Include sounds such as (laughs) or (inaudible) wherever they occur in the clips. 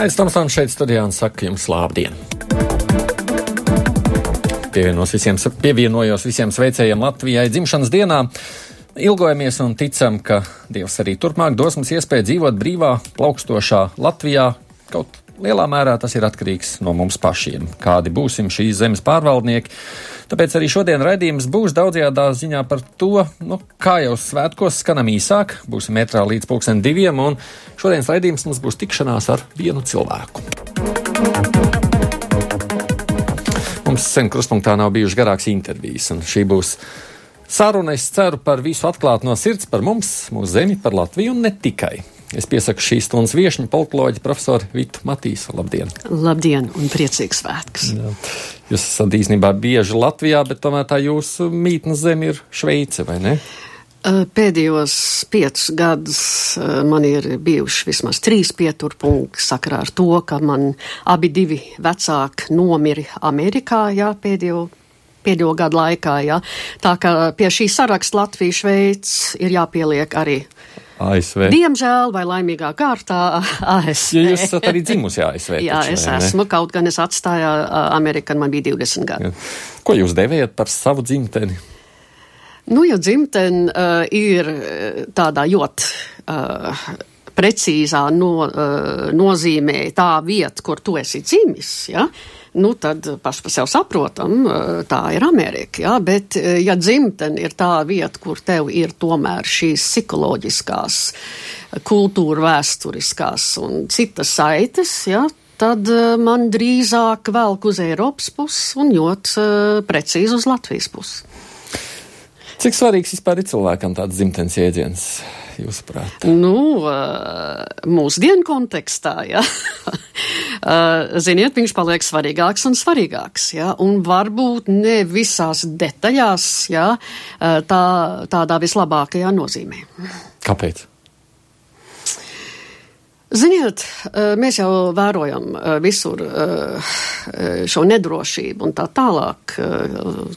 Aizstāvs šeit studijā un saka jums labdien! Pievienos visiem, pievienojos visiem sveicējiem Latvijai dzimšanas dienā. Ilgojamies un ticam, ka Dievs arī turpmāk dos mums iespēju dzīvot brīvā, plaukstošā Latvijā. Kaut lielā mērā tas ir atkarīgs no mums pašiem, kādi būsim šīs zemes pārvaldnieki. Tāpēc arī šodien raidījums būs daudzajādā ziņā par to, nu, kā jau svētkos skanam īsāk, būsim metrā līdz pulksten diviem, un šodienas raidījums mums būs tikšanās ar vienu cilvēku. Mums sen krustpunktā nav bijušas garākas intervijas, un šī būs saruna, es ceru, par visu atklāt no sirds, par mums, mūsu zemi, par Latviju un ne tikai. Es piesaku šīs stundas viesiņu, politoloģiju profesoru Vitu Matīsu. Labdien! Labdien un priecīgs svētks! Jā. Jūs esat īstenībā bieži Latvijā, bet tomēr tā jūsu mītnes zeme ir Šveice, vai ne? Pēdējos piecus gadus man ir bijuši vismaz trīs pieturpunkti sakarā ar to, ka man abi divi vecāki nomiri Amerikā, jā, pēdējo pēdējo gadu laikā. Ja? Tā kā pie šī saraksta Latvija, Šveids ir jāpieliek arī ASV. Diemžēl, vai laimīgā kārtā, (laughs) ASV. Ja jūs esat arī dzimusi ASV. Jā, taču, es esmu, ne? kaut gan es atstāju Ameriku, man bija 20 gadi. Jā. Ko jūs devējat par savu dzimteni? Nu, ja dzimtene uh, ir tādā jūt uh, precīzā no, uh, nozīmē tā vieta, kur tu esi dzimis, ja, uh, nu tad paši par sevi saprotam, tā ir Amerika, jā, bet ja dzimtene ir tā vieta, kur tev ir tomēr šīs psiholoģiskās, kultūra vēsturiskās un citas saites, jā, tad man drīzāk velk uz Eiropas puses un jūt precīzi uz Latvijas puses. Cik svarīgs vispār ir cilvēkam tāds dzimtenes jēdziens? Jūsuprāt? Nu, mūsdienu kontekstā, jā. (laughs) Ziniet, viņš paliek svarīgāks un svarīgāks, jā, un varbūt ne visās detaļās, jā, tā, tādā vislabākajā nozīmē. Kāpēc? Ziniet, mēs jau vērojam visur šo nedrošību un tā tālāk,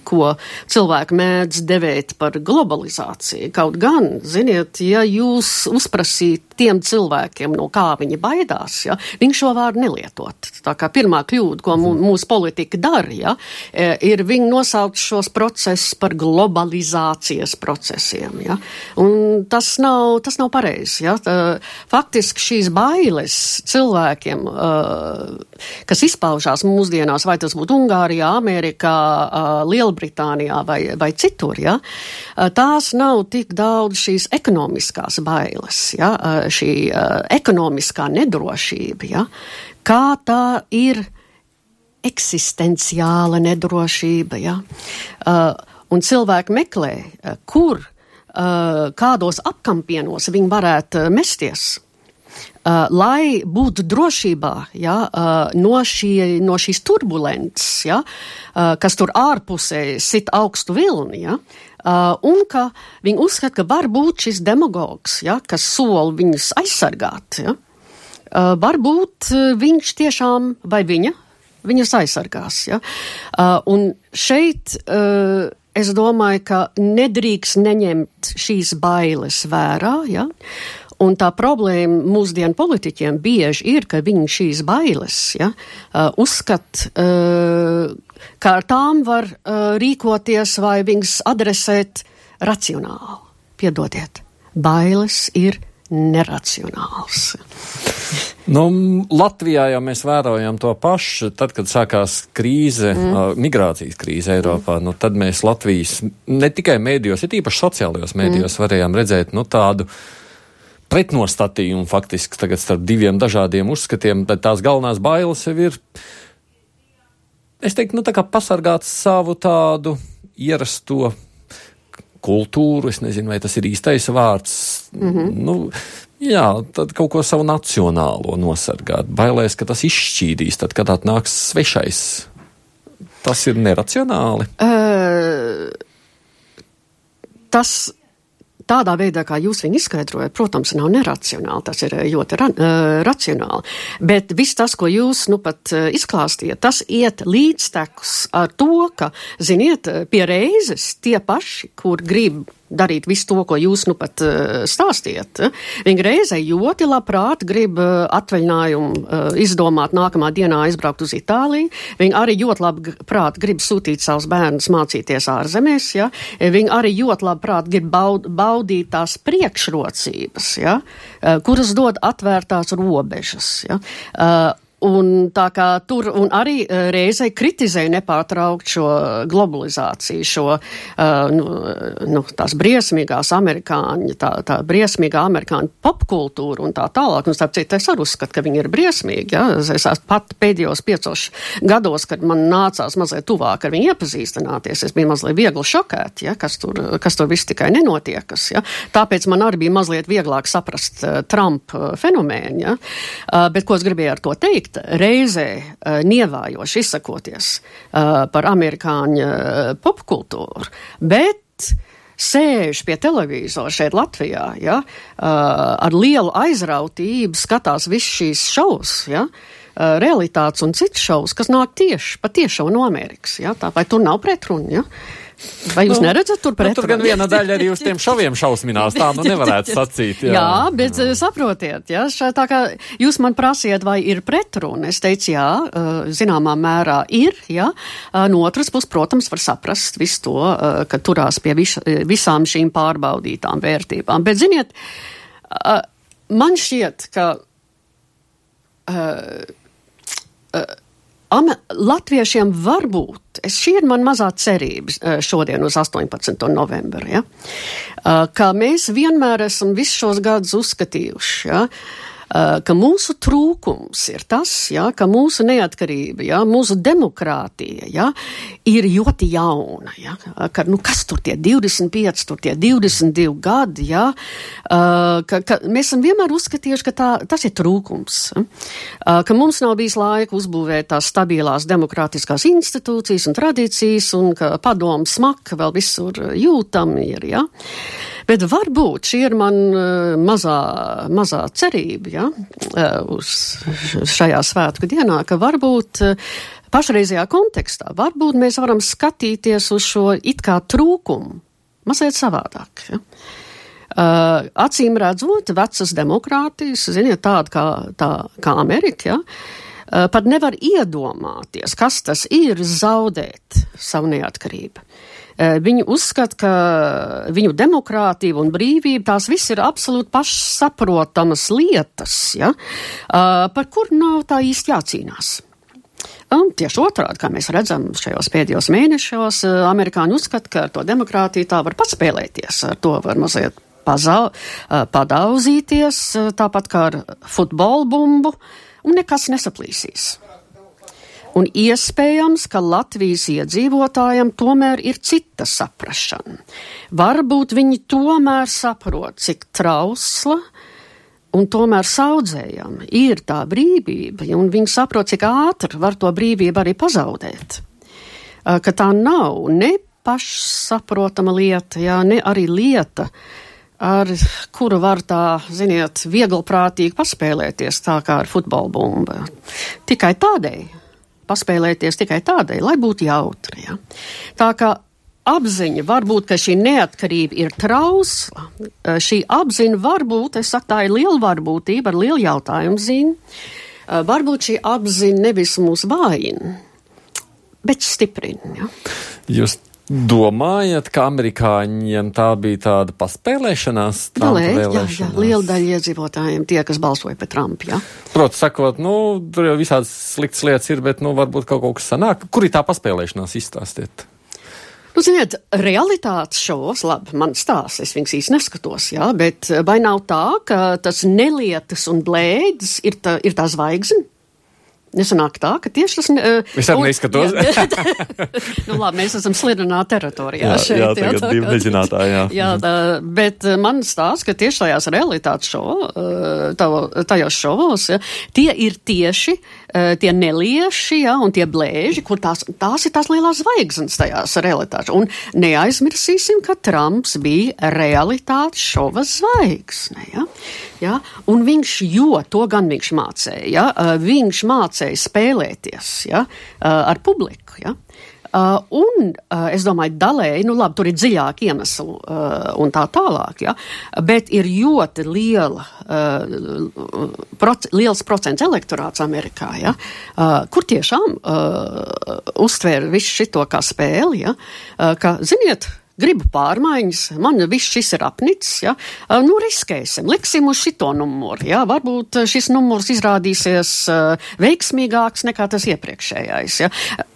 ko cilvēki mēdz devēt par globalizāciju. Kaut gan, ziniet, ja jūs uzprasīt tiem cilvēkiem, no kā viņi baidās, ja, viņi šo vārdu nelietot. Tā kā pirmā kļūda, ko mūsu politika dara, ja, ir viņi nosaukt šos procesus par globalizācijas procesiem. Ja. Un tas nav, tas nav pareizi. Ja. Faktiski šīs bailes cilvēkiem, kas izpaužās mūsdienās, vai tas būtu Ungārijā, Amerikā, Lielbritānijā vai, vai citur, ja, tās nav tik daudz šīs ekonomiskās bailes. Ja šī ekonomiskā nedrošība, ja, kā tā ir eksistenciāla nedrošība. Ja, un cilvēki meklē, kur, kādos apkampienos viņi varētu mesties. Uh, lai būtu drošībā ja, uh, no, šie, no šīs turbulences, ja, uh, kas tur ārpusē sit augstu vilni, ja, Uh, un ka viņi uzskata, ka var būt šis demagogs, ja, kas sola viņus aizsargāt. Ja. Uh, varbūt uh, viņš tiešām vai viņa viņus aizsargās. Ja. Uh, un šeit uh, es domāju, ka nedrīkst neņemt šīs bailes vērā. Ja. Un tā problēma mūsdienu politiķiem bieži ir, ka viņi šīs bailes ja, uh, uzskat, uh, ka ar tām var uh, rīkoties vai viņas adresēt racionāli. Piedodiet, bailes ir neracionāls. Nu, Latvijā jau mēs vērojam to pašu. Tad, kad sākās krīze, mm. uh, migrācijas krīze Eiropā, mm. nu, tad mēs Latvijas ne tikai mēdījos, ir īpaši sociālajos mēdījos, mm. varējām redzēt nu, tādu pretnostatījumu faktiski tagad starp diviem dažādiem uzskatiem, bet tās galvenās bailes jau ir es teiktu, nu, tā kā pasargāt savu tādu ierasto kultūru, es nezinu, vai tas ir īstais vārds. Mm -hmm. nu, jā, tad kaut ko savu nacionālo nosargāt. Bailēs, ka tas izšķīdīs, tad, kad atnāks svešais. Tas ir neracionāli. Uh, tas tādā veidā, kā jūs viņu izskaidrojat, protams, nav neracionāli, tas ir eh, ļoti ra uh, racionāli. Bet viss tas, ko jūs nu pat uh, izklāstījat, tas iet līdztekus ar to, ka, ziniet, pie reizes tie paši, kur grib darīt visu to, ko jūs nu pat uh, stāstiet. Viņa reizē ļoti labprāt grib uh, atvaļinājumu uh, izdomāt nākamā dienā aizbraukt uz Itāliju. Viņa arī ļoti labprāt grib sūtīt savus bērnus mācīties ārzemēs. Ja? Viņa arī ļoti labprāt grib baud, baudīt tās priekšrocības, ja? kuras dod atvērtās robežas. Ja? Un tā kā tur un arī uh, reizē kritizēja nepārtraukt šo globalizāciju, šo, uh, nu, tās briesmīgās amerikāņu, tā, tā briesmīgā amerikāņu popkultūra un tā tālāk. Un starp citu, es arī uzskatu, ka viņi ir briesmīgi. Ja? Es esmu pat pēdējos piecos gados, kad man nācās mazliet tuvāk ar viņu iepazīstināties, es biju mazliet viegli šokēti, ja? kas, tur, kas tur viss tikai nenotiekas. Ja? Tāpēc man arī bija mazliet vieglāk saprast uh, Trump uh, fenomēnu. Ja? Uh, bet ko es gribēju ar to teikt? Reizē uh, nievājoši izsakoties uh, par amerikāņu uh, popkultūru, bet sēž pie televizora šeit Latvijā, ja, ar lielu aizrautību skatās visus šīs šovus, ja, realitātes un citas šovus, kas nāk tieši, patiešām no Amerikas, ja, tā vai tur nav pretruna, ja. Vai jūs nu, neredzat tur pretrumu? Nu, tur gan viena daļa arī uz tiem šoviem šausminās, tā nu (laughs) nevarētu sacīt. Jā, jā bet jā. Eh, saprotiet, jā, šā, tā kā jūs man prasiet, vai ir pretruna, es teicu, jā, eh, zināmā mērā ir, jā. Eh, no otras puses, protams, var saprast visu to, ka turās pie vis, visām šīm pārbaudītām vērtībām. Bet, ziniet, man šķiet, ka. Uh, uh, Latviešiem varbūt, es šī ir man mazā cerības eh, šodien uz 18. novembri, ja, eh, ka mēs vienmēr esam visus šos gadus uzskatījuši, ja, ka mūsu trūkums ir tas, ja, ka mūsu neatkarība, ja, mūsu demokrātija ja, ir ļoti jauna. Ja, ka, nu, kas tur tie 25, tur tie 22 gadi, ja, uh, ka, ka mēs esam vienmēr uzskatījuši, ka tā, tas ir trūkums. Ka mums nav bijis laika uzbūvēt tās stabilās demokrātiskās institūcijas un tradīcijas, un ka padomu smaka vēl visur jūtami ir. Ja. Bet varbūt šī ir man uh, mazā, mazā cerība, ja, uh, uz šajā svētku dienā, ka varbūt uh, pašreizajā kontekstā, varbūt mēs varam skatīties uz šo it kā trūkumu mazliet savādāk. Ja. Uh, acīm redzot, vecas demokrātijas, ziniet, tāda kā, tā, kā Amerika, ja, uh, pat nevar iedomāties, kas tas ir zaudēt savu neatkarību. Eh, viņi uzskata, ka viņu demokrātija un brīvība tās viss ir absolūti pašsaprotamas lietas, ja, eh, par kur nav tā īsti jācīnās. Un tieši otrādi, kā mēs redzam šajos pēdējos mēnešos, eh, amerikāņi uzskata, ka ar to demokrātiju tā var paspēlēties, ar to var mazliet pazau, padauzīties, tāpat kā ar futbolu bumbu, un nekas nesaplīsīs. Un iespējams, ka Latvijas iedzīvotājiem tomēr ir cita saprašana. Varbūt viņi tomēr saprot, cik trausla un tomēr saudzējama ir tā brīvība, un viņi saprot, cik ātri var to brīvību arī pazaudēt. Ka tā nav ne pašsaprotama lieta, jā, ne arī lieta, ar kuru var tā, ziniet, vieglprātīgi paspēlēties tā kā ar futbola bumbu. Tikai tādēļ paspēlēties tikai tādēļ, lai būtu jautri. Ja? Tā kā apziņa var būt, ka šī neatkarība ir trausla, eh, šī apziņa var būt, es saku, tā ir liela varbūtība ar lielu jautājumu zīmi. Eh, varbūt šī apziņa nevis mūs vājina, bet stiprina. Ja? Jūs Domājat, ka amerikāņiem tā bija tāda paspēlēšanās? Galē, jā, jā, liela daļa iedzīvotājiem tie, kas balsoja par Trumpu, jā. Protams, sakot, nu, tur jau visādas sliktas lietas ir, bet, nu, varbūt kaut, kaut kas sanāk. Kur ir tā paspēlēšanās izstāstiet? Nu, ziniet, realitātes šovos, labi, man stāsts, es viņus īsti neskatos, jā, bet vai nav tā, ka tas nelietas un blēdis ir tā, ir tā zvaigzne? Nesanāk tā, ka tieši tas. Uh, es arī neskatos. (laughs) nu, labi, mēs esam slidenā teritorijā jā, šeit. Jā, tagad jā, divi nezinātāji, jā. jā, tā, bet man stāsta, ka tieši tajās realitātes šo, tajos šovos, ja, tie ir tieši tie nelieši, ja, un tie blēži, kur tās, tās ir tās lielās zvaigznes tajās realitātes. Un neaizmirsīsim, ka Trumps bija realitātes šova zvaigzne, ja. Ja? Un viņš, jo to gan viņš mācīja, ja? viņš mācīja spēlēties ja? ar publiku. Ja? Uh, un uh, es domāju, dalēji, nu labi, tur ir dziļāk iemesli uh, un tā tālāk, ja, bet ir ļoti liela, uh, proc liels procents elektorāts Amerikā, ja, uh, kur tiešām uh, uztvēra visu šito kā spēli, ja, uh, ka, ziniet, gribu pārmaiņas, man viss šis ir apnicis, ja, nu riskēsim, liksim uz šito numuru, ja, varbūt šis numurs izrādīsies uh, veiksmīgāks nekā tas iepriekšējais, ja,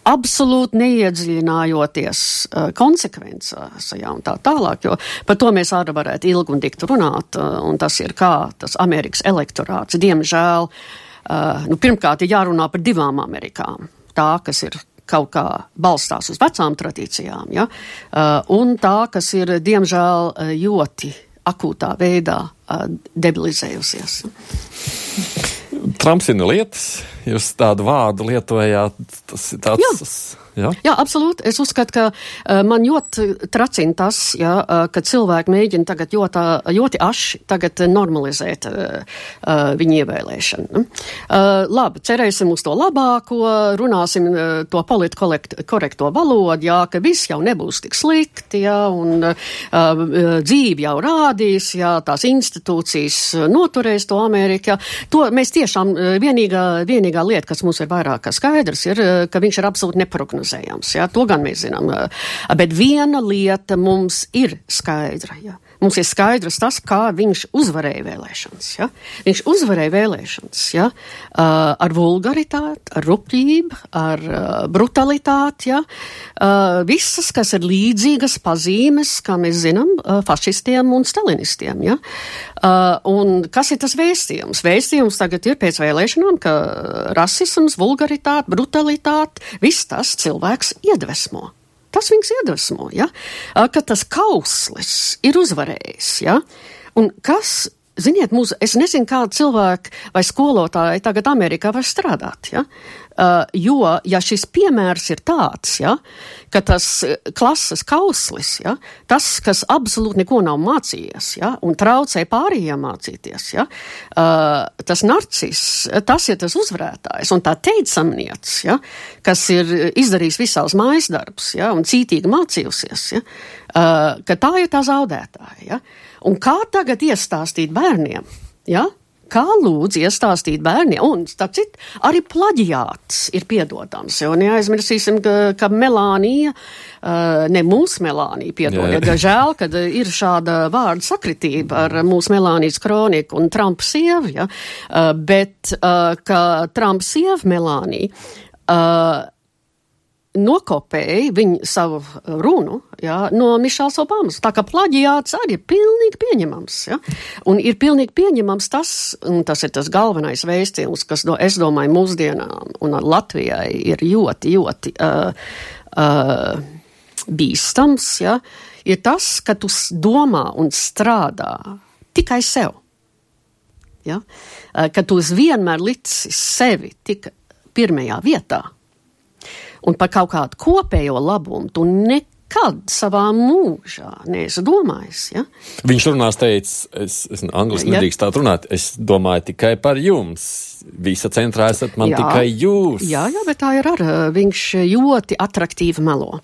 absolūti neiedziļinājoties uh, konsekvencēs, ja, un tā tālāk, jo par to mēs arī varētu ilgi un dikti runāt, uh, un tas ir kā tas Amerikas elektorāts, diemžēl, uh, nu, pirmkārt ir jārunā par divām Amerikām. Tā, kas ir kaut kā balstās uz vecām tradīcijām, ja? uh, un tā, kas ir diemžēl uh, ļoti akūtā veidā uh, debilizējusies. Trumps ir lietas, jūs tādu vārdu lietojāt, tas ir tāds. Jā. Ja? Jā, absolūti. Es uzskatu, ka uh, man ļoti tracina tas, ja, uh, ka cilvēki mēģina tagad ļoti, ļoti aši tagad normalizēt uh, uh, viņu ievēlēšanu. Uh, labi, cerēsim uz to labāko, runāsim uh, to politkorekto valodu, jā, ka viss jau nebūs tik slikti, jā, un uh, dzīve jau rādīs, jā, tās institūcijas noturēs to Amerikā. To mēs tiešām vienīgā, vienīgā lieta, kas mums ir vairāk kā skaidrs, ir, ka viņš ir absolūti neprognozējams prognozējams. Jā, to gan mēs zinām. Bet viena lieta mums ir skaidra. Jā. Mums ir skaidrs tas, kā viņš uzvarēja vēlēšanas. Ja? Viņš uzvarēja vēlēšanas ja? uh, ar vulgaritāti, ar rupjību, ar uh, brutalitāti. Ja? Uh, visas, kas ir līdzīgas pazīmes, kā mēs zinām, uh, fašistiem un stalinistiem. Ja? Uh, un kas ir tas vēstījums? Vēstījums tagad ir pēc vēlēšanām, ka rasisms, vulgaritāte, brutalitāte, viss tas cilvēks iedvesmo. Tas viņus iedvesmo, ja? ka tas kauslis ir uzvarējis. Ja? Un kas Ziniet, mūsu, es nezinu, kāda cilvēka vai skolotāja tagad Amerikā var strādāt. Ja? Uh, jo, ja šis piemērs ir tāds, ja, ka tas uh, klases kauslis, ja, tas, kas absolūti neko nav mācījies, ja, un traucē pārējiem mācīties, ja, uh, tas narcis, tas ir tas uzvarētājs, un tā teicamniec, ja, kas ir izdarījis visās mājas darbus, ja, un cītīgi mācījusies, ja, ka tā ir tā zaudētāja. Ja. Un kā tagad iestāstīt bērniem? Ja? Kā lūdzu iestāstīt bērniem, un, starp citu, arī plaģiāts ir piedodams, jo neaizmirsīsim, ka, ka Melānija, uh, ne mūsu Melānija, piedodiet, žēl, kad ir šāda vārda sakritība ar mūsu Melānijas kroniku un Trumpa sievu, ja, uh, bet, uh, ka Trumpa sieva Melānija, nokopēja viņu savu runu ja, no Mišāls Obamas. Tā kā plaģiāts arī ir pilnīgi pieņemams. Ja. Un ir pilnīgi pieņemams tas, un tas ir tas galvenais vēstījums, kas, no, es domāju, mūsdienām un Latvijai ir ļoti, ļoti uh, uh, bīstams, ja, ir tas, ka tu domā un strādā tikai sev. Ja? Ka tu vienmēr licis sevi tik pirmajā vietā un par kaut kādu kopējo labumu tu nekad savā mūžā neesi domājis. Ja? Viņš runās teica, es, es angliski ja. nedrīkst tā runāt, es domāju tikai par jums. Visa centrā esat man jā. tikai jūs. Jā, jā, bet tā ir ar, viņš ļoti atraktīvi melo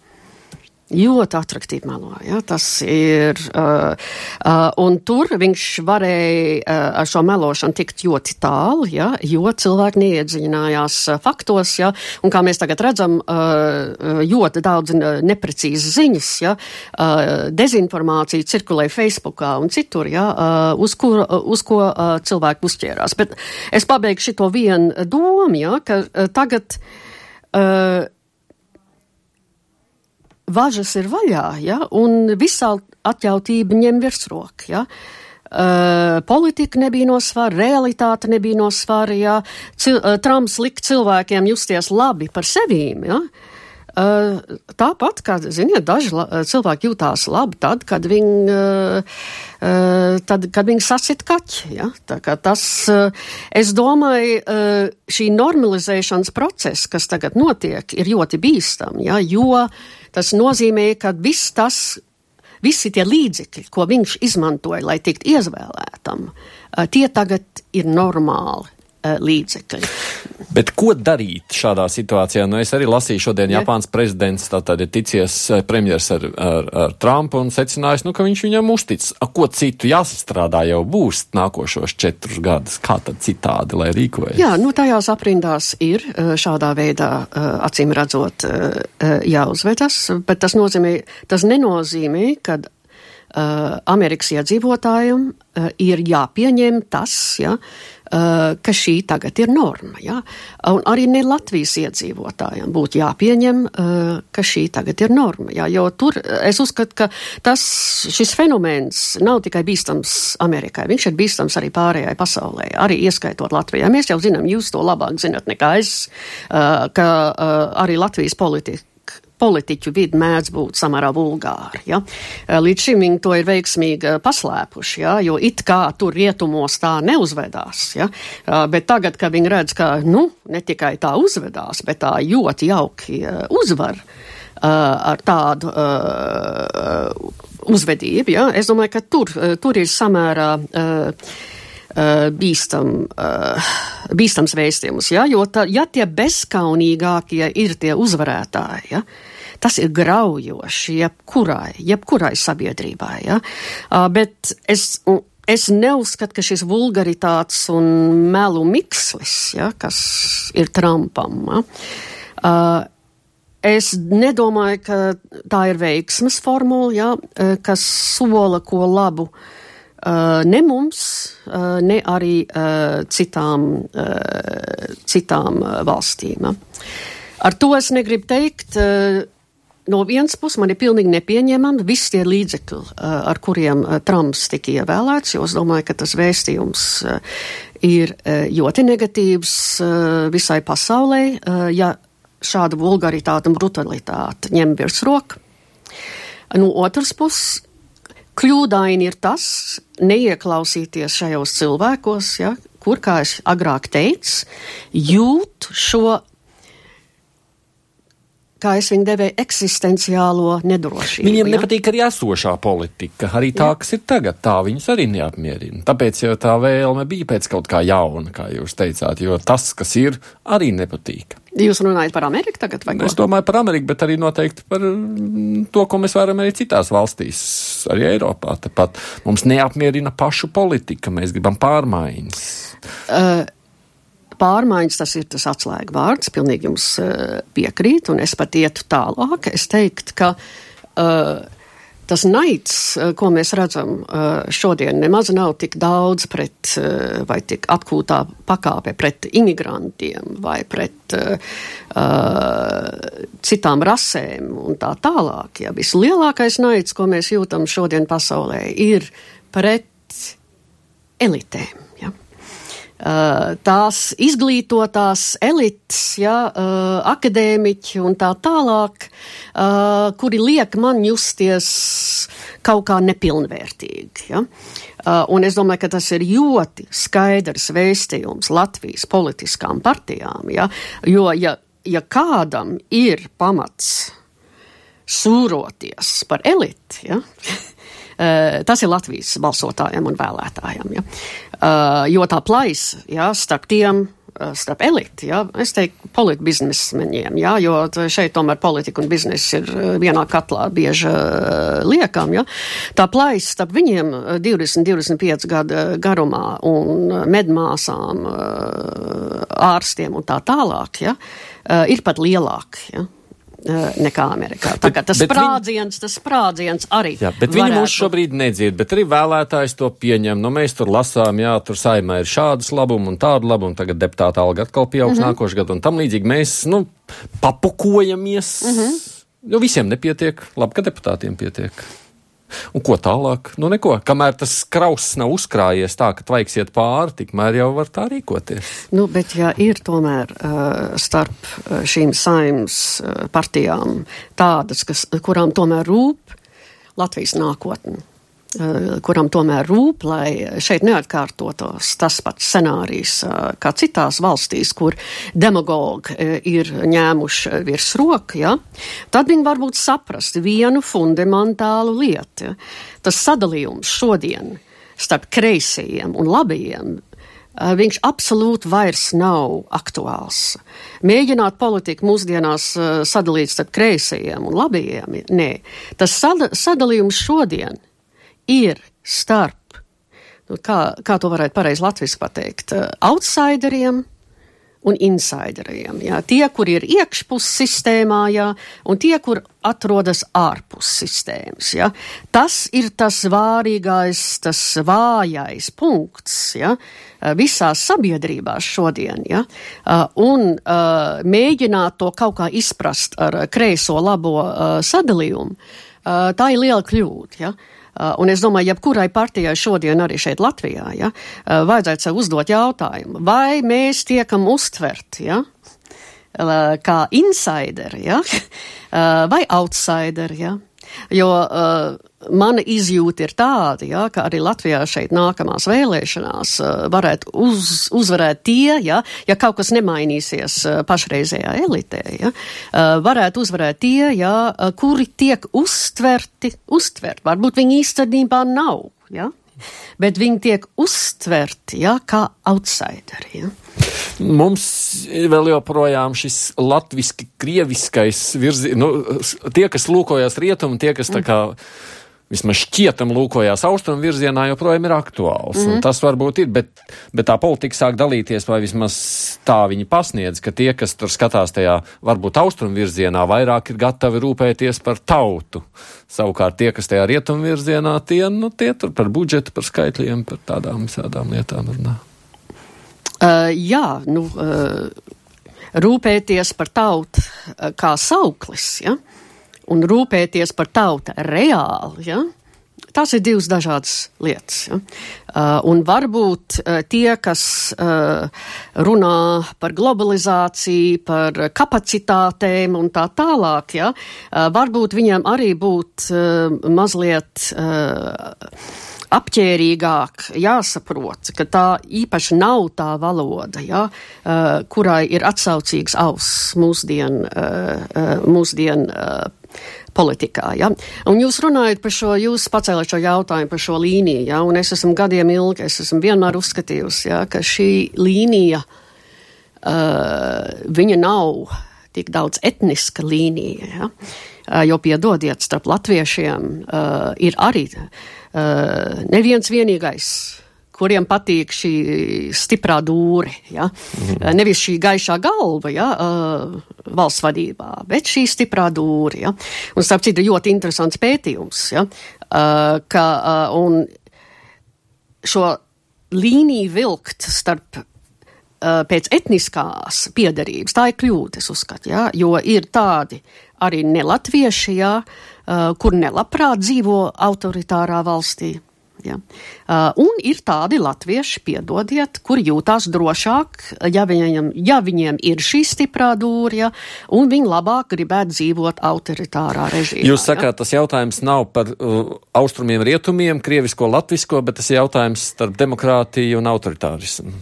ļoti attraktīvi melo. Ja? Tas ir, uh, uh, un tur viņš varēja uh, ar šo melošanu tikt ļoti tālu, ja? jo cilvēki neiedziļinājās faktos, ja? un kā mēs tagad redzam, uh, ļoti daudz neprecīzas ziņas, ja? uh, dezinformācija cirkulē Facebookā un citur, ja? uh, uz, kur, uh, uz ko uh, cilvēki uzķērās. Bet es pabeigšu šito vienu domu, ja? ka uh, tagad. Uh, važas ir vaļā, ja, un visā atļautība ņem virsroku. Ja. Uh, politika nebija no svara, realitāte nebija no svara, ja. Cil, uh, Trumps lika cilvēkiem justies labi par sevīm. Ja. Uh, tāpat, kā, ziniet, daži la, cilvēki jūtās labi tad, kad viņi, uh, tad, kad viņi sasit kaķi. Ja? Tas, es domāju, šī normalizēšanas process, kas tagad notiek, ir ļoti bīstam, ja? jo Tas nozīmē, ka viss tas, visi tie līdzekļi, ko viņš izmantoja, lai tiktu izvēlētam, tie tagad ir normāli līdzekļi. Bet ko darīt šādā situācijā? Nu, es arī lasīju šodien ja. Japāns prezidents, tātad ir ticies eh, premjers ar, ar, ar Trumpu un secinājis, nu, ka viņš viņam uztic. A, ko citu jāsastrādā jau būs nākošos četrus gadus? Kā tad citādi, lai rīkojas? Jā, nu tajās aprindās ir eh, šādā veidā eh, acīm redzot jāuzvedas, bet tas nozīmē, tas nenozīmē, ka uh, Amerikas iedzīvotājiem uh, ir jāpieņem tas, ja, uh, ka šī tagad ir norma. Ja? Un arī ne Latvijas iedzīvotājiem būtu jāpieņem, ka šī tagad ir norma. Ja? Jo tur es uzskatu, ka tas, šis fenomens nav tikai bīstams Amerikai, viņš ir bīstams arī pārējai pasaulē, arī ieskaitot Latvijā. Mēs jau zinām, jūs to labāk zinat nekā es, ka arī Latvijas politika politiķu vidi mēdz būt samērā vulgāri. Ja? Eh, līdz šim viņi to ir veiksmīgi eh, paslēpuši, ja? jo it kā tur rietumos tā neuzvedās. Ja? Eh, bet tagad, kad viņi redz, ka nu, ne tikai tā uzvedās, bet tā ļoti jauki uzvar ar tādu uzvedību, ja? es domāju, ka tur, tur ir samērā bīstam, bīstams vēstījums, ja? jo tā, ja tie bezkaunīgākie ir tie uzvarētāji, ja? Tas ir graujoši jebkurai, jebkurai sabiedrībai. Ja? Uh, bet es, es neuzskatu, ka šis vulgaritātes un melu mikslis, ja, kas ir Trumpam, ja, uh, es nedomāju, ka tā ir veiksmes formula, ja, kas sola ko labu. Uh, ne mums, uh, ne arī uh, citām, uh, citām uh, valstīm. Ar to es negribu teikt, uh, No vienas puses man ir pilnīgi nepieņemami visi tie līdzekļi, eh, ar kuriem eh, Trumps tika ievēlēts, jo es domāju, ka tas vēstījums eh, ir ļoti negatīvs visai pasaulē, ja šāda vulgaritāte un brutalitāte ņem virsroku. No otras puses, kļūdaini ir tas, neieklausīties šajos cilvēkos, ja, kur, kā es agrāk teicu, jūt šo kā es viņu devēju, eksistenciālo nedrošību. Viņiem ja? nepatīk arī esošā politika, arī tā, Jā. kas ir tagad, tā viņus arī neapmierina. Tāpēc jau tā vēlme bija pēc kaut kā jauna, kā jūs teicāt, jo tas, kas ir, arī nepatīk. Jūs runājat par Ameriku tagad? Es domāju par Ameriku, bet arī noteikti par mm, to, ko mēs varam arī citās valstīs, arī Eiropā. Tāpat mums neapmierina pašu politika, mēs gribam pārmaiņas. Uh, pārmaiņas, tas ir tas atslēga vārds, pilnīgi jums uh, piekrīt, un es pat ietu tālāk. Es teiktu, ka uh, tas naids, uh, ko mēs redzam šodien, nemaz nav tik daudz pret, vai tik atkūtā pakāpe pret imigrantiem vai pret uh, citām rasēm un tā tālāk. Ja. Vislielākais naids, ko mēs jūtam šodien pasaulē, ir pret elitēm. Eh, tās izglītotās elites, ja, uh, akadēmiķi un tā tālāk, uh, kuri liek man justies kaut kā nepilnvērtīgi. Ja. Un es domāju, ka tas ir ļoti skaidrs vēstījums Latvijas politiskām partijām, ja, jo ja, ja kādam ir pamats sūroties par eliti, ja, (laughs) Eh, tas ir Latvijas balsotājiem un vēlētājiem. Ja? Uh, jo tā plaisa ja, starp tiem, eh, starp eliti, ja, es teiktu, politbiznesmeņiem, ja, jo šeit tomēr politika un biznesa ir vienā katlā bieži liekam, ja. Tā plaisa starp viņiem 20-25 gadu garumā un medmāsām, ārstiem un tā tālāk, ja, ir pat lielāka. Ja nekā Amerikā. Tā kā tas bet sprādziens, viņi, tas sprādziens arī. Jā, bet varētu... viņi mūs šobrīd nedzird, bet arī vēlētājs to pieņem. Nu, mēs tur lasām, jā, tur saimē ir šādas labumu un tādu labumu, tagad deputāta alga atkal pieaugs mm -hmm. nākošu gadu, un tam līdzīgi mēs, nu, papukojamies. Mm -hmm. Nu, visiem nepietiek, labi, ka deputātiem pietiek. Un ko tālāk? Nu, neko. Kamēr tas krauss nav uzkrājies tā, ka tvaiks iet pāri, tikmēr jau var tā rīkoties. Nu, bet ja ir tomēr uh, starp uh, šīm saimnes uh, partijām tādas, kas, kurām tomēr rūp Latvijas nākotne, kuram tomēr rūp, lai šeit neatkārtotos tas pats scenārijs eh, kā citās valstīs, kur demagogi eh, ir ņēmuši virs roka, ja, tad viņi varbūt saprast vienu fundamentālu lietu. Tas sadalījums šodien starp kreisajiem un labajiem viņš absolūti vairs nav aktuāls. Mēģināt politiku mūsdienās sadalīt starp kreisajiem un labajiem, nē. Tas sada, sadalījums šodien ir starp, nu, kā, kā to varētu pareizi latviski pateikt, outsideriem un insideriem. Jā. Tie, kur ir iekšpus sistēmā, jā, un tie, kur atrodas ārpus sistēmas. Jā. Tas ir tas vārīgais, tas vājais punkts jā, visās sabiedrībās šodien. Jā. Un uh, mēģināt to kaut kā izprast ar kreiso labo sadalījumu, tā ir liela kļūda. Jā. Uh, un es domāju, jebkurai partijai šodien arī šeit Latvijā, ja, uh, vajadzētu sev uzdot jautājumu, vai mēs tiekam uztverti, ja, kā insideri, ja, uh, (laughs) vai outsideri, ja. Jo uh, mana izjūta ir tāda, ja, ka arī Latvijā šeit nākamās vēlēšanās uh, varētu uz, uzvarēt tie, ja, ja kaut kas nemainīsies uh, pašreizējā elitē, ja, uh, varētu uzvarēt tie, ja, kuri tiek uztverti, uztverti. Varbūt viņi īstenībā nav, ja, bet viņi tiek uztverti ja, kā outsideri. Ja. Mums vēl joprojām šis latviski, krieviskais virziens, nu, tie, kas lūkojas rietumu, tie, kas tā kā. Mm vismaz šķietam lūkojās austrumu virzienā, joprojām ir aktuāls. Mm. Tas varbūt ir, bet, bet tā politika sāk dalīties, vai vismaz tā viņi pasniedz, ka tie, kas tur skatās tajā varbūt austrumu virzienā, vairāk ir gatavi rūpēties par tautu. Savukārt tie, kas tajā rietumu virzienā, tie, nu, tie tur par budžetu, par skaitļiem, par tādām visādām lietām runā. Uh, jā, nu, uh, rūpēties par tautu uh, kā sauklis, ja? Un rūpēties par tautu reāli. Ja? Tās ir divas dažādas lietas. Ja? Uh, un varbūt uh, tie, kas uh, runā par globalizāciju, par kapacitātēm un tā tālāk, ja? uh, varbūt viņiem arī būtu uh, mazliet. Uh, apģērīgāk jāsaprot, ka tā īpaši nav tā valoda, ja, uh, kurai ir atsaucīgs auss mūsdien, uh, uh, politikā. Ja? Un jūs runājat par šo, jūs pacēlat šo jautājumu par šo līniju, ja? un es esmu gadiem ilgi, es esmu vienmēr uzskatījusi, ja, ka šī līnija, uh, viņa nav tik daudz etniska līnija, ja? uh, jo piedodiet, starp latviešiem uh, ir arī uh, neviens vienīgais kuriem patīk šī stiprā dūri. Ja? Mm. Nevis šī gaišā galva ja? uh, valsts vadībā, bet šī stiprā dūri. Ja? Un, starp citu, ļoti interesants pētījums, ja? uh, ka uh, un šo līniju vilkt starp uh, pēc etniskās piedarības, tā ir kļūda, es uzskatu, ja? jo ir tādi arī nelatvieši, ja? uh, kur nelabprāt dzīvo autoritārā valstī. Ja. Uh, un ir tādi latvieši, piedodiet, kuri jūtās drošāk, ja viņiem, ja viņiem ir šī stiprā dūrja, un viņi labāk gribētu dzīvot autoritārā režīmā. Jūs sakāt, ja? tas jautājums nav par uh, austrumiem, rietumiem, krievisko, latvisko, bet tas ir jautājums starp demokrātiju un autoritārismu.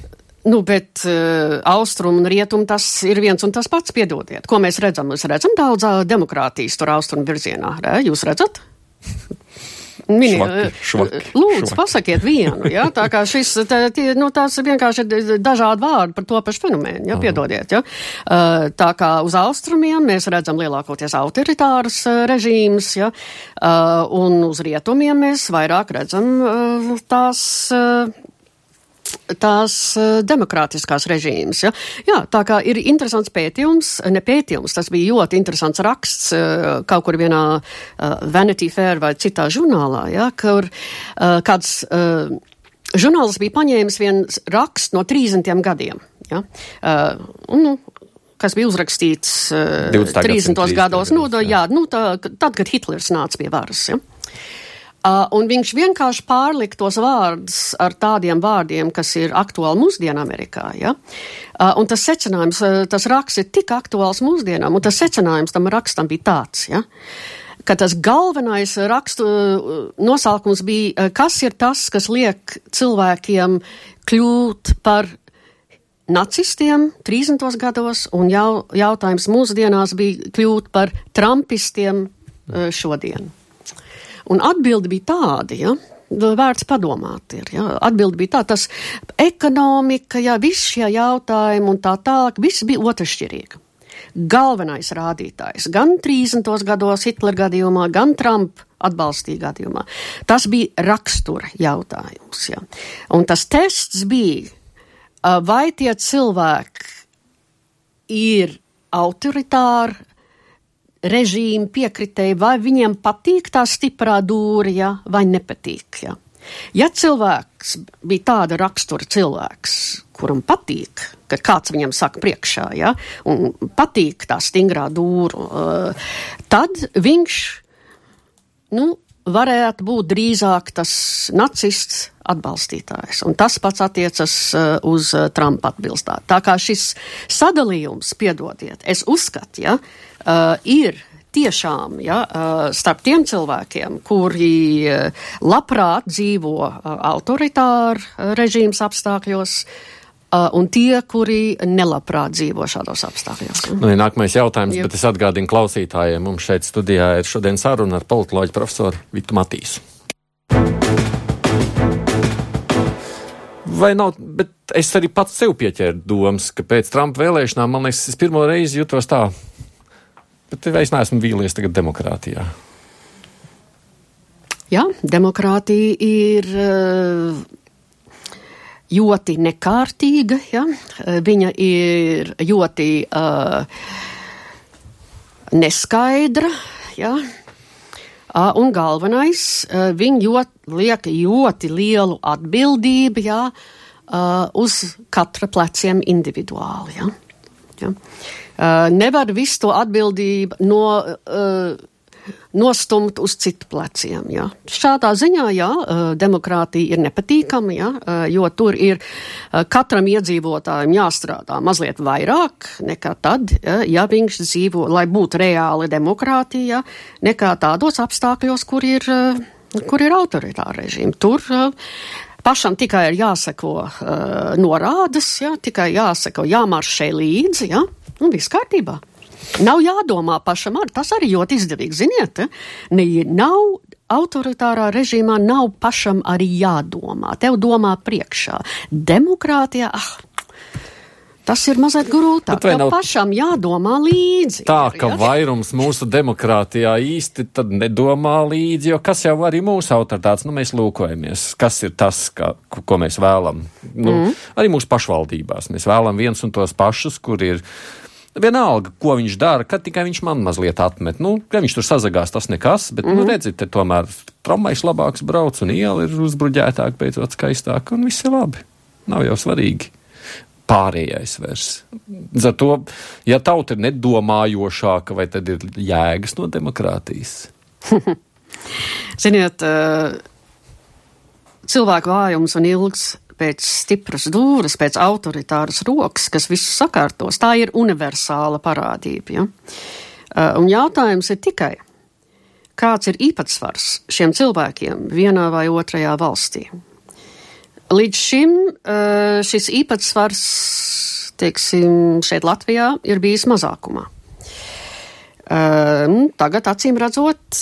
Nu, bet uh, austrumu un rietumu tas ir viens un tas pats, piedodiet. Ko mēs redzam? Mēs redzam daudz uh, demokrātijas tur austrumu virzienā. Re? Jūs redzat? (laughs) Mini, švaki, švaki, lūdzu, švaki. pasakiet vienu, ja, tā kā šis, tā, tie, nu, tās vienkārši ir dažādi vārdi par to pašu fenomēnu, ja, piedodiet, ja. Tā kā uz austrumiem mēs redzam lielākoties autoritārus režīmus, ja, un uz rietumiem mēs vairāk redzam tās tās uh, demokrātiskās režīmas. Ja? Jā, tā kā ir interesants pētījums, ne pētījums, tas bija ļoti interesants raksts uh, kaut kur vienā uh, Vanity Fair vai citā žurnālā, ja? kur kāds žurnāls bija paņēmis viens raksts no 30 gadiem. Ja? Un, nu, kas bija uzrakstīts uh, 30. gados, nu, jā, nu, tā, tad, kad Hitlers nāca pie varas. Ja? Uh, un viņš vienkārši pārlika tos vārdus ar tādiem vārdiem, kas ir aktuāli mūsdienu Amerikā. Ja? Uh, un tas secinājums, uh, tas raksts ir tik aktuāls mūsdienām, un tas secinājums tam rakstam bija tāds. Ja? ka tas galvenais rakstu uh, nosaukums bija, uh, kas ir tas, kas liek cilvēkiem kļūt par nacistiem 30. gados, un jau, jautājums mūsdienās bija kļūt par trumpistiem šodien. Un atbildi bija tāda, ja, vērts padomāt ir. Ja? Atbildi bija tā, tas ekonomika, ja visi šie jautājumi un tā tālāk, viss bija otršķirīgi. Galvenais rādītājs gan 30. gados Hitlera gadījumā, gan Trumpa atbalstīja gadījumā. Tas bija rakstura jautājums. Ja? Un tas tests bija, vai tie cilvēki ir autoritāri, režīmu piekritēji, vai viņiem patīk tā stiprā dūri, ja, vai nepatīk. Ja. ja cilvēks bija tāda rakstura cilvēks, kuram patīk, ka kāds viņam saka priekšā, ja, un patīk tā stingrā dūra, tad viņš, nu, varētu būt drīzāk tas nacists atbalstītājs. Un tas pats attiecas uz Trumpa atbilstāti. Tā kā šis sadalījums, piedodiet, es uzskatu, ja, uh, ir tiešām ja, uh, starp tiem cilvēkiem, kuri uh, labprāt dzīvo uh, autoritāru režīmas apstākļos, un tie, kuri nelabprāt dzīvo šādos apstākļos. Nu, ja nākamais jautājums, Jep. bet es atgādinu klausītājiem, mums šeit studijā ir šodien saruna ar politoloģu profesoru Vitu Matīsu. Vai nav, bet es arī pats sev pieķēru domas, ka pēc Trumpa vēlēšanām, man liekas, es pirmo reizi jutos tā, bet es neesmu vīlies tagad demokrātijā. Jā, demokrātija ir uh, ļoti nekārtīga, ja? viņa ir ļoti uh, neskaidra. Ja? Uh, un galvenais, uh, viņi jūt, liek ļoti lielu atbildību ja? uh, uz katra pleciem individuāli. Ja? Ja? Uh, nevar visu to atbildību no uh, nostumt uz citu pleciem. Jā. Šādā ziņā, jā, demokrātija ir nepatīkama, jā, jo tur ir katram iedzīvotājam jāstrādā mazliet vairāk nekā tad, ja viņš dzīvo, lai būtu reāli demokrātija, nekā tādos apstākļos, kur ir, kur ir autoritāra režīma. Tur pašam tikai ir jāseko uh, norādes, jā, tikai jāseko, jāmaršē līdzi, jā, un viss kārtībā. Nav jādomā pašam, ar, tas arī ļoti izdevīgi. Ziniet, ne, nav autoritārā režīmā nav pašam arī jādomā. Tev domā priekšā. Demokrātijā, ah, Tas ir mazliet grūtāk. Tev nav... pašam jādomā līdzi. Tā, ka ja? vairums mūsu demokrātijā īsti nedomā līdzi, jo kas jau arī mūsu autoritātes, nu mēs lūkojamies, kas ir tas, ka, ko mēs vēlam. Nu, mm. Arī mūsu pašvaldībās mēs vēlam viens un tos pašus, kur ir Vienalga, ko viņš dara, kad tikai viņš man mazliet atmet. Nu, ja viņš tur sazagās, tas nekas, bet, mm -hmm. nu, redziet, te tomēr tramvajs labāks brauc un iela ir uzbruģētāka, beidzot skaistāka, un viss ir labi. Nav jau svarīgi pārējais vairs. Zato, ja tauta ir nedomājošāka, vai tad ir jēgas no demokrātijas? (laughs) Ziniet, cilvēku vājums un ilgs pēc stipras dūras, pēc autoritāras rokas, kas visu sakārtos. Tā ir universāla parādība. Ja? Uh, un jautājums ir tikai, kāds ir īpatsvars šiem cilvēkiem vienā vai otrajā valstī. Līdz šim šis īpatsvars, teiksim, šeit Latvijā ir bijis mazākumā. Uh, tagad, acīm redzot,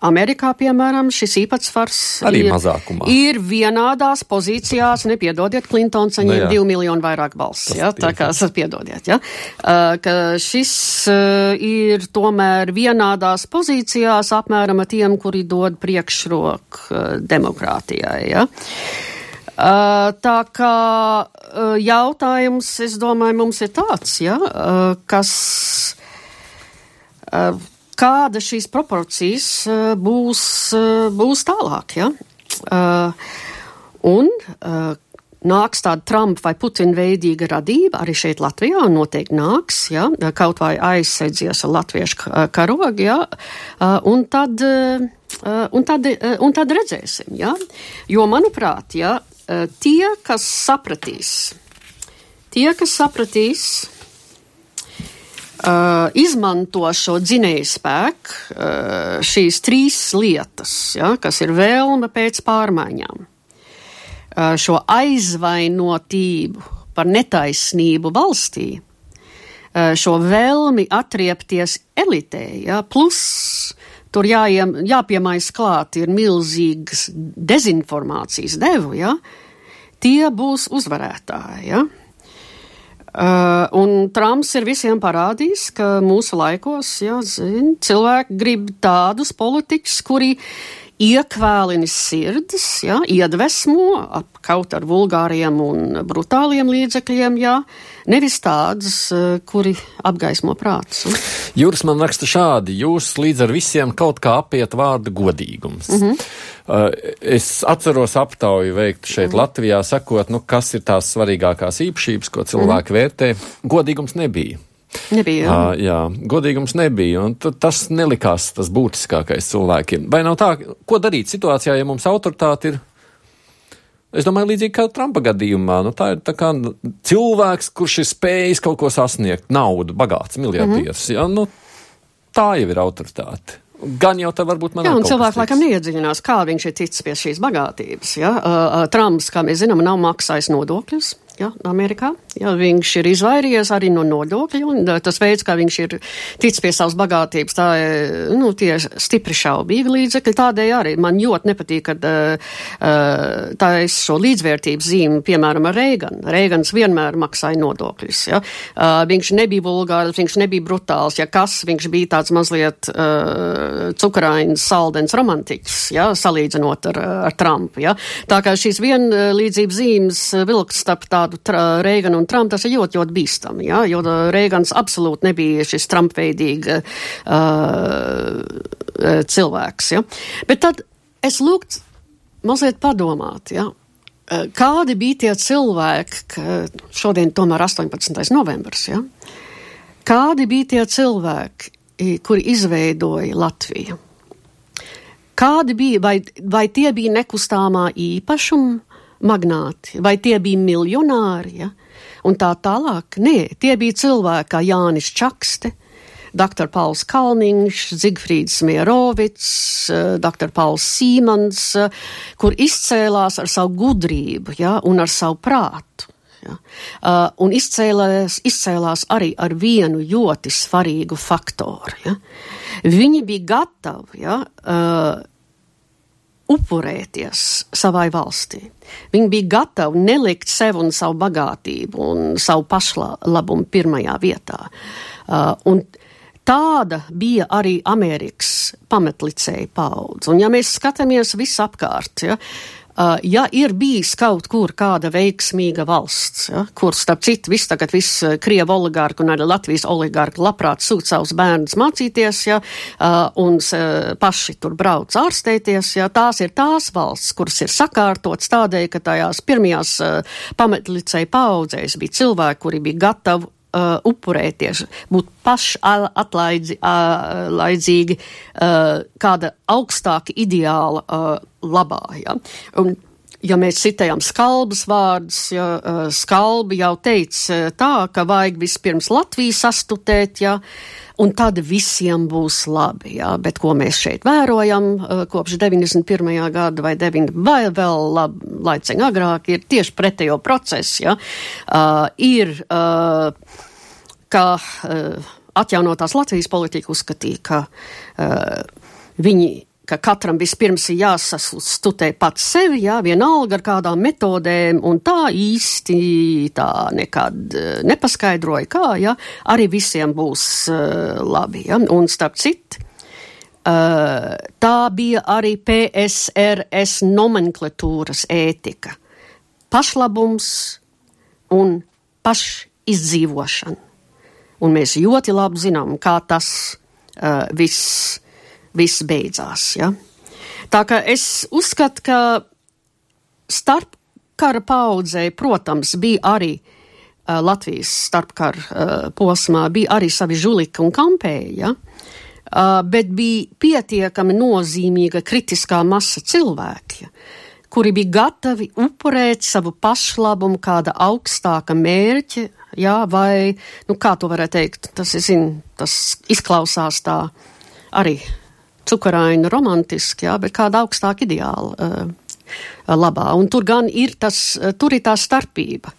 Amerikā, piemēram, šis īpatsvars arī ir, mazākumā. ir vienādās pozīcijās. Nepiedodiet, Klintons saņēma nu, divu miljonu vairāk balsis. Ja, tā kā esat piedodiet. Ja, uh, ka šis uh, ir tomēr vienādās pozīcijās apmēram ar tiem, kuri dod priekšroku uh, demokrātijai. Ja. Tā kā jautājums, es domāju, mums ir tāds, ja, kas kāda šīs proporcijas uh, būs, uh, būs tālāk. Ja? Uh, un nāks tāda Trumpa vai Putina veidīga radība arī šeit Latvijā, un noteikti nāks, ja, kaut vai aizsēdzies ar latviešu karogu, ja, un tad, un tad, un tad redzēsim, ja, jo, manuprāt, ja, tie, kas sapratīs, tie, kas sapratīs, Uh, izmanto šo dzinēju spēku, uh, šīs trīs lietas, ja, kas ir vēlme pēc pārmaiņām, uh, šo aizvainotību par netaisnību valstī, uh, šo vēlmi atriepties elitē, ja, plus tur jāiem, jāpiemais klāt ir milzīgas dezinformācijas devu, ja, tie būs uzvarētāji. Ja. Uh, un Trumps ir visiem parādījis, ka mūsu laikos, jā, zin, cilvēki grib tādus politiķus, kuri iekvēlina sirdis, jā, iedvesmo kaut ar vulgāriem un brutāliem līdzekļiem, jā, nevis tādus, eh, kuri apgaismo prātus. Jūras man raksta šādi, jūs līdz ar visiem kaut kā apiet vārdu godīgums. Mm -hmm. Es atceros aptauju veikt šeit mm. Latvijā, sakot, nu, kas ir tās svarīgākās īpašības, ko cilvēki mm vērtē. Godīgums nebija. Nebija. Jā. Uh, jā, godīgums nebija, tas nelikās tas būtiskākais cilvēkiem. Vai nav tā, ko darīt situācijā, ja mums autoritāte ir? Es domāju, līdzīgi kā Trumpa gadījumā, nu, tā ir tā kā cilvēks, kurš ir spējis kaut ko sasniegt, naudu, bagāts, miljardieris. Mm -hmm. ja? nu, tā jau ir autoritāte. Gan jau tā varbūt man ir. Jā, un cilvēki laikam neiedziļinās, kā viņš ir ticis pie šīs bagātības. Ja? Uh, uh, Trumps, kā mēs zinām, nav maksājis nodokļus ja, Amerikā. Ja, viņš ir izvairījies arī no nodokļu, un tas veids, kā viņš ir ticis pie savas bagātības, tā ir nu, tie stipri šaubīgi līdzekļi. Tādēļ arī man ļoti nepatīk, kad uh, tā es šo līdzvērtības zīmi, piemēram, ar Reiganu. Reigans vienmēr maksāja nodokļus. Ja. Uh, viņš nebija vulgārs, viņš nebija brutāls, ja kas, viņš bija tāds mazliet uh, cukrains, saldens romantiķis, ja, salīdzinot ar, ar Trumpu. Ja. Tā kā šīs vienlīdzības zīmes vilks starp tādu tādu Reiganu un Trumpu, tas ir ļoti, ļoti bīstami, jā, jo Reigans absolūti nebija šis Trumpveidīga uh, cilvēks, jā. Bet tad es lūgtu mazliet padomāt, jā. Kādi bija tie cilvēki, ka šodien tomēr 18. novembris, ja? Kādi bija tie cilvēki, kuri izveidoja Latviju? Kādi bija, vai, vai tie bija nekustāmā īpašuma magnāti, vai tie bija miljonāri, ja? un tā tālāk. Nē, tie bija cilvēki kā Jānis Čakste, dr. Pauls Kalniņš, Zigfrīds Mierovics, eh, dr. Pauls Sīmans, eh, kur izcēlās ar savu gudrību ja, un ar savu prātu. Ja. Uh, un izcēlās, izcēlās arī ar vienu ļoti svarīgu faktoru. Ja. Viņi bija gatavi ja, uh, upurēties savai valstī. Viņi bija gatavi nelikt sev un savu bagātību un savu pašlabumu pirmajā vietā. Uh, un tāda bija arī Amerikas pamatlicēja paudze. Un ja mēs skatāmies visapkārt, ja, uh, ja ir bijis kaut kur kāda veiksmīga valsts, ja, kur starp citu viss tagad viss uh, Krievu oligārki un arī Latvijas oligārki labprāt sūt savus bērnus mācīties, ja, uh, un paši tur brauc ārstēties, ja, tās ir tās valsts, kuras ir sakārtotas tādēļ, ka tajās pirmajās pamatlicēja paudzēs bija cilvēki, kuri bija gatavi uh, upurēties, būt pašatlaidzīgi uh, kāda augstāka ideāla uh, labā. Ja? Un, ja mēs citējam skalbas vārdus, ja uh, skalbi jau teica tā, ka vajag vispirms Latviju sastutēt, ja, un tad visiem būs labi, ja, bet ko mēs šeit vērojam uh, kopš 91. gada vai 9, vai vēl lab, laiciņ agrāk, ir tieši pretējo procesu, ja, uh, ir, uh, ka uh, atjaunotās Latvijas politika uzskatīja, ka uh, viņi ka katram vispirms ir jāsastutē pats sevi, jā, vienalga ar kādām metodēm, un tā īsti tā nekad eh, nepaskaidroja, kā, jā, arī visiem būs uh, labi, jā, un starp citu. Uh, tā bija arī PSRS nomenklatūras ētika. Pašlabums un pašizdzīvošana. Un mēs ļoti labi zinām, kā tas uh, viss viss beidzās. Ja? Tā kā es uzskatu, ka starp kara paudzē, protams, bija arī uh, Latvijas starpkara uh, posmā, bija arī savi žulika un kampēji, ja? uh, bet bija pietiekami nozīmīga kritiskā masa cilvēki. Ja? kuri bija gatavi upurēt savu pašlabumu kāda augstāka mērķa, jā, vai, nu, kā to varētu teikt, tas, es zinu, tas izklausās tā arī cukuraini, romantiski, jā, bet kāda augstāka ideāla uh, labā. Un tur gan ir tas, uh, tur ir tā starpība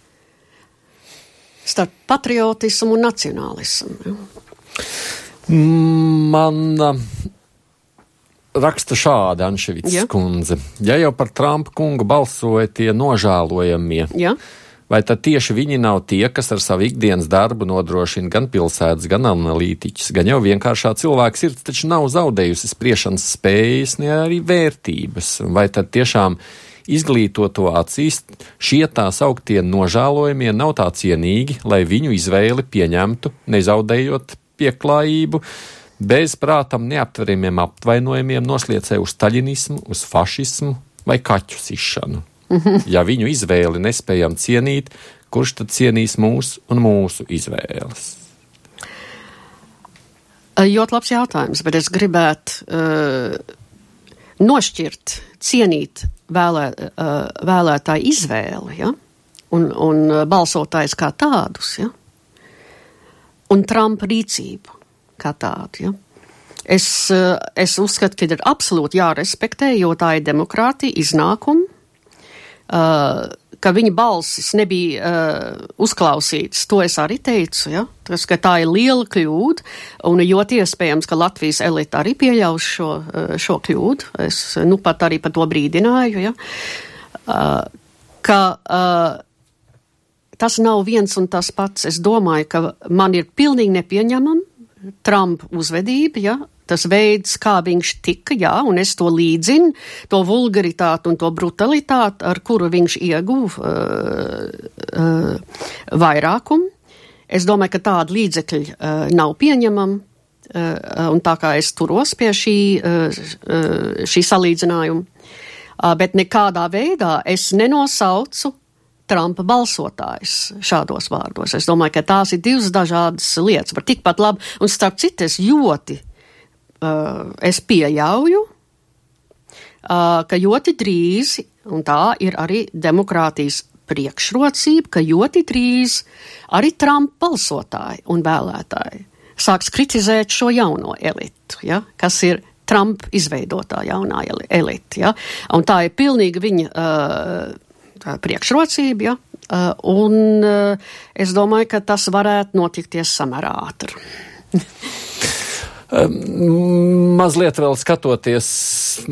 starp patriotismu un nacionālismu. Man raksta šādi Anševits Ja. kundze. Ja jau par Trumpa kungu balsoja tie nožēlojamie, Ja? Vai tad tieši viņi nav tie, kas ar savu ikdienas darbu nodrošina gan pilsētas, gan analītiķus, gan jau vienkāršā cilvēka sirds taču nav zaudējusi spriešanas spējas, ne arī vērtības, vai tad tiešām izglītoto acīs šie tā sauktie nožēlojamie nav tā cienīgi, lai viņu izvēli pieņemtu, nezaudējot pieklājību, bez prātam neaptveramiem apvainojumiem nosliecē uz taļinismu, uz fašismu vai kaķu sišanu. Ja viņu izvēli nespējam cienīt, kurš tad cienīs mūsu un mūsu izvēles? Ļoti labs jautājums, bet es gribētu uh, nošķirt, cienīt vēlē, uh, vēlētāju izvēli, ja? un, un balsotājs kā tādus, ja? un Trumpa rīcību kā tādu. Ja? Es, uh, es uzskatu, ka ir absolūti jārespektē, jo tā ir demokrātija iznākuma. Uh, ka viņa balsis nebija uh, uzklausītas, to es arī teicu. Ja? Tas, tā ir liela kļūda, un ļoti iespējams, ka Latvijas elite arī pieļaus šo, uh, šo kļūdu. Es nu pat arī par to brīdināju. Ja? Uh, ka uh, tas nav viens un tas pats. Es domāju, ka man ir pilnīgi nepieņemama Trumpa uzvedība, ja? Tas veids, kā viņš tika, jā, un es to līdzinu, to vulgaritāti un to brutalitāti, ar kuru viņš ieguva uh, uh, vairākumu. Es domāju, ka tāda līdzekļa uh, nav pieņemama, uh, un tā kā es turos pie šī, uh, uh, šī salīdzinājuma, uh, bet nekādā veidā es nenosaucu Trumpa balsotājs šādos vārdos. Es domāju, ka tās ir divas dažādas lietas, var tikpat labi, un starp citu es ļoti es pieļauju, uh, ka ļoti drīz, un tā ir arī demokrātijas priekšrocība, ka ļoti drīz arī Trumpa balsotāji un vēlētāji sāks kritizēt šo jauno elitu, ja, kas ir Trumpa izveidotā jaunā elite. Ja, un tā ir pilnīgi viņa uh, priekšrocība. Ja, uh, un uh, es domāju, ka tas varētu notikties samērā ātri. (laughs) Mazliet vēl skatoties,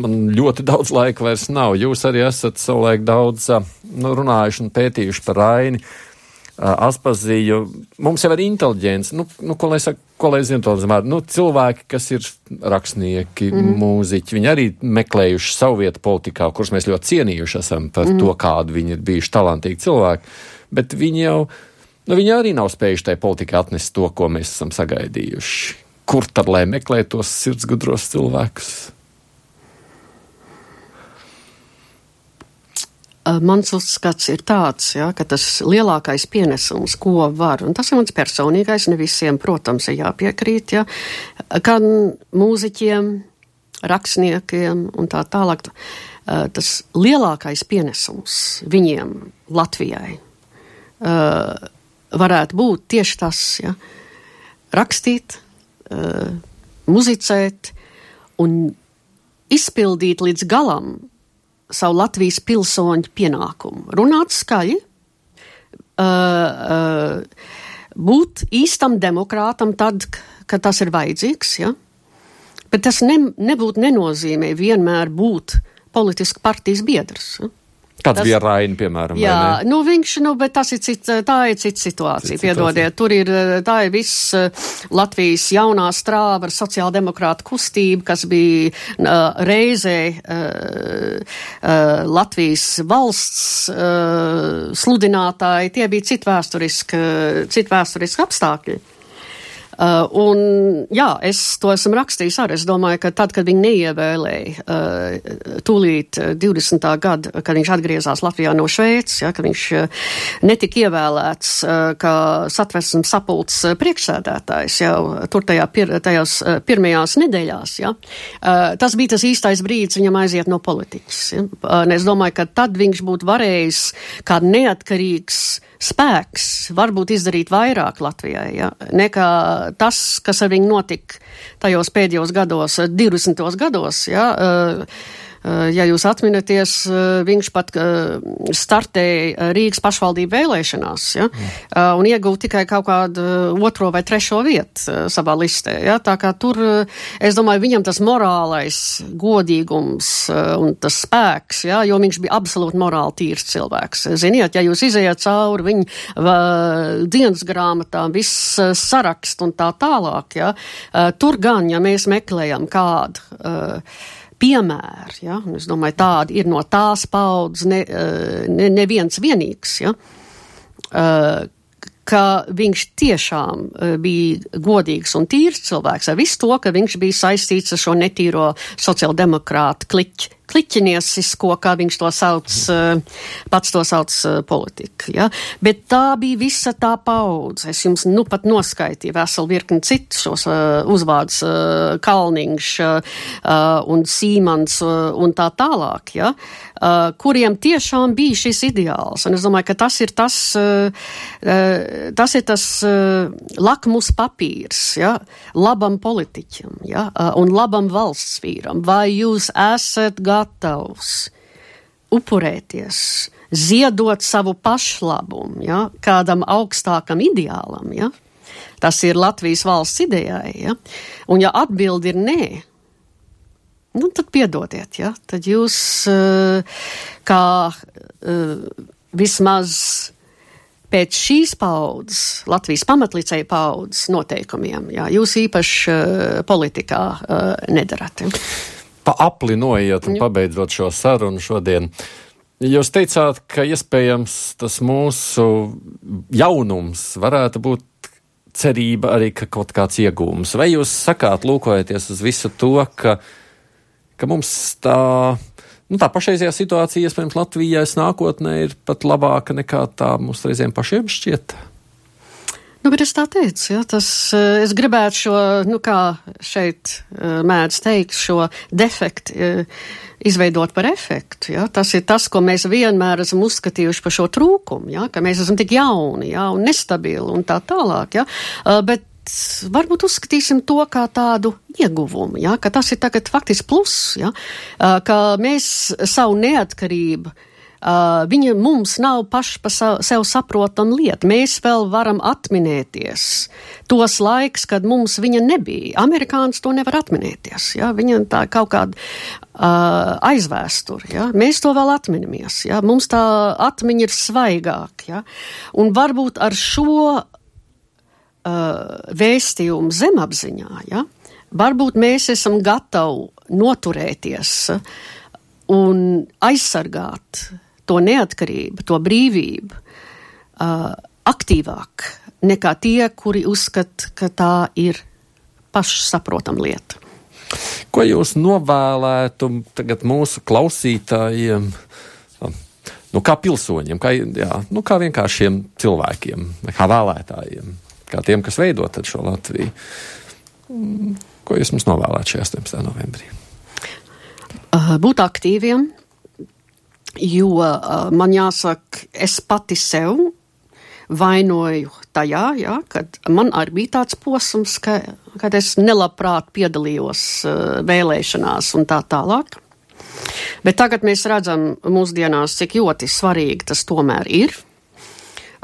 man ļoti daudz laika vairs nav. Jūs arī esat savulaik daudz nu, runājuši un pētījuši par Raini. Aspazīju, mums jau ir inteliģents, nu, nu, ko lai saka, ko lai zinu to zemē, nu, cilvēki, kas ir rakstnieki, mm. mūziķi, viņi arī meklējuši savu vietu politikā, kurus mēs ļoti cienījuši esam par mm. to, kādu viņi ir bijuši talantīgi cilvēki, bet viņi jau, nu, viņi arī nav spējuši tai politikai atnest to, ko mēs esam sagaidījuši kur tad lai meklē tos sirdsgudros cilvēkus? Mans uzskats ir tāds, ja, ka tas lielākais pienesums, ko var, un tas ir mans personīgais, ne visiem, protams, ir jāpiekrīt, ja, gan mūziķiem, rakstniekiem un tā tālāk, tas lielākais pienesums viņiem Latvijai varētu būt tieši tas, ja, rakstīt, uh, muzicēt un izpildīt līdz galam savu Latvijas pilsoņu pienākumu. Runāt skaļi, uh, uh, būt īstam demokrātam tad, kad tas ir vajadzīgs, ja? bet tas ne, nebūtu nenozīmē vienmēr būt politiski partijas biedrs. Ja? Kāds tas, bija Raina, piemēram? Jā, nu viņš, nu, bet tas ir cits, tā ir cita situācija, cita piedodiet. Tur ir, tā ir viss Latvijas jaunā strāva ar sociāldemokrātu kustību, kas bija uh, reizē uh, uh, Latvijas valsts uh, sludinātāji. Tie bija citi vēsturiski, citi vēsturiski apstākļi. Uh, un, jā, es to esmu rakstījis arī. Es domāju, ka tad, kad viņi neievēlēja uh, tūlīt 20. gada, kad viņš atgriezās Latvijā no Šveices, ja, ka viņš uh, netika ievēlēts uh, kā satversmes sapulcs priekšsēdētājs jau tur tajā pir, tajās uh, pirmajās nedēļās, ja, uh, tas bija tas īstais brīdis viņam aiziet no politikas. Ja. Uh, es domāju, ka tad viņš būtu varējis kā neatkarīgs spēks varbūt izdarīt vairāk Latvijai, ja, nekā tas, kas ar viņu notika tajos pēdējos gados, 20. gados, ja, Ja jūs atminaties, viņš pat startēja Rīgas pašvaldību vēlēšanās ja, un ieguva tikai kaut kādu otro vai trešo vietu savā listē. Ja, tā kā tur, es domāju, viņam tas morālais godīgums un tas spēks, ja, jo viņš bija absolūti morāli tīrs cilvēks. Ziniet, ja jūs izējāt cauri viņa dienas grāmatām, viss sarakst un tā tālāk, ja, tur gan, ja mēs meklējam kādu uh, piemēru, ja, un es domāju, tādi ir no tās paudzes ne, uh, ne, neviens vienīgs, ja, uh, ka viņš tiešām uh, bija godīgs un tīrs cilvēks ar visu to, ka viņš bija saistīts ar šo netīro sociāldemokrātu kliķu kliķiniesisko, kā viņš to sauc, eh, pats to sauc eh, politika. Ja? Bet tā bija visa tā paudze. Es jums nu pat noskaitīju veselu virkni citu šos uh, uzvārdus Kalniņš un Sīmans un tā tālāk, ja? kuriem tiešām bija šis ideāls. Un es domāju, ka tas ir tas, tas, ir tas lakmus papīrs ja? labam politiķam ja? un labam valsts vīram. Vai jūs esat gatavi gatavs upurēties, ziedot savu pašlabumu ja, kādam augstākam ideālam. Ja. Tas ir Latvijas valsts idejai. Ja. Un ja atbildi ir nē, nu, tad piedodiet, ja. tad jūs uh, kā uh, vismaz pēc šīs paudzes, Latvijas pamatlicēja paudzes noteikumiem, jā, jūs īpaši uh, politikā nedarat. Ja pa apli noiet un pabeidzot šo sarunu šodien. Jūs teicāt, ka iespējams tas mūsu jaunums varētu būt cerība arī, ka kaut kāds iegūms. Vai jūs sakāt, lūkojoties uz visu to, ka, ka mums tā, nu, tā pašreizajā situācija, iespējams, Latvijai nākotnē ir pat labāka nekā tā mums reizēm pašiem šķiet? Nu, bet es tā teicu, ja, tas, eh, es gribētu šo, nu, kā šeit eh, mēdz teikt, šo defektu eh, izveidot par efektu. Ja. Tas ir tas, ko mēs vienmēr esam uzskatījuši par šo trūkumu, ja, ka mēs esam tik jauni ja, un nestabili un tā tālāk. Ja. Bet varbūt uzskatīsim to kā tādu ieguvumu, ja, ka tas ir tagad faktiski plus, ja, ka mēs savu neatkarību Uh, viņa mums nav paši pa sev saprotama lieta. Mēs vēl varam atminēties tos laiks, kad mums viņa nebija. Amerikāns to nevar atminēties. Ja? Viņam tā kaut kāda uh, aizvēsture. Ja? Mēs to vēl atminamies. Ja? Mums tā atmiņa ir svaigāka. Ja? Un varbūt ar šo uh, vēstījumu zemapziņā, ja? varbūt mēs esam gatavi noturēties un aizsargāt to neatkarību, to brīvību uh, aktīvāk nekā tie, kuri uzskata, ka tā ir pašsaprotama lieta. Ko jūs novēlētu mūsu klausītājiem, nu, kā pilsoņiem, kā, jā, nu, kā vienkāršiem cilvēkiem, kā vēlētājiem, kā tiem, kas veido šo Latviju? Ko jūs mums novēlētu šajā 18. novembrī? Būt aktīviem, jo uh, man jāsaka, es pati sev vainoju tajā, jā, kad man arī bija tāds posms, ka, kad es nelabprāt piedalījos uh, vēlēšanās un tā tālāk. Bet tagad mēs redzam mūsdienās, cik ļoti svarīgi tas tomēr ir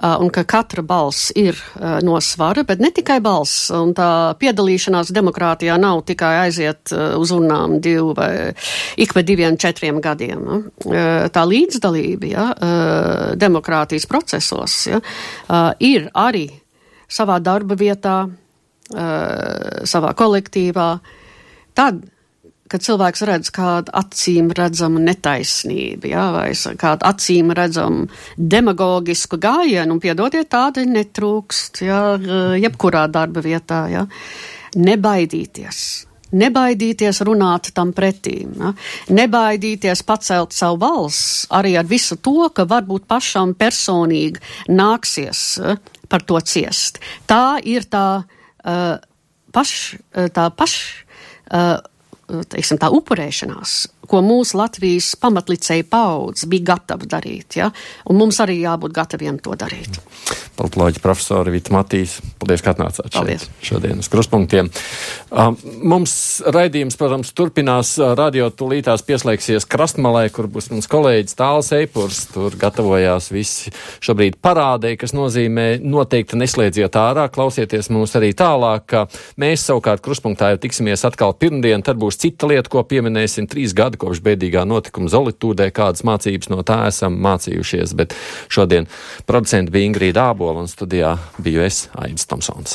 un ka katra balss ir no svara, bet ne tikai balss. Un tā piedalīšanās demokrātijā nav tikai aiziet uz urnām divu vai ik pa diviem, četriem gadiem. Tā līdzdalība ja, demokrātijas procesos ja, ir arī savā darba vietā, savā kolektīvā. Tad kad cilvēks redz kādu acīm redzamu netaisnību, jā, vai kādu acīm redzamu demagogisku gājienu, un piedodiet, tādi netrūkst, jā, jebkurā darba vietā, jā. Nebaidīties. Nebaidīties runāt tam pretīm, ja? nebaidīties pacelt savu balss arī ar visu to, ka varbūt pašam personīgi nāksies ja, par to ciest. Tā ir tā uh, paš, tā paš uh, teiksim, tā upurēšanās, ko mūsu Latvijas pamatlicēja paudze bija gatava darīt. Ja? Un mums arī jābūt gataviem to darīt. Politoloģija profesora Vita Matīs, paldies, ka atnācāt Paldies. šeit šodien uz kruspunktiem. Mums raidījums, protams, turpinās. Radio tūlītās pieslēgsies Krastmalē, kur būs mums kolēģis Tāls Eipurs. Tur gatavojās visi šobrīd parādē, kas nozīmē noteikti neslēdziet ārā, klausieties mūs arī tālāk. Mēs savukārt kruspunktā jau tiksimies atkal pirmdien, tad būs cita lieta, ko pieminēsim trīs gadi kopš bēdīgā notikuma Zolitūdē, kādas mācības no tā esam mācījušies, bet šodien producenti bija Ingrīda Ābola un studijā biju es, Aidis Tomsons.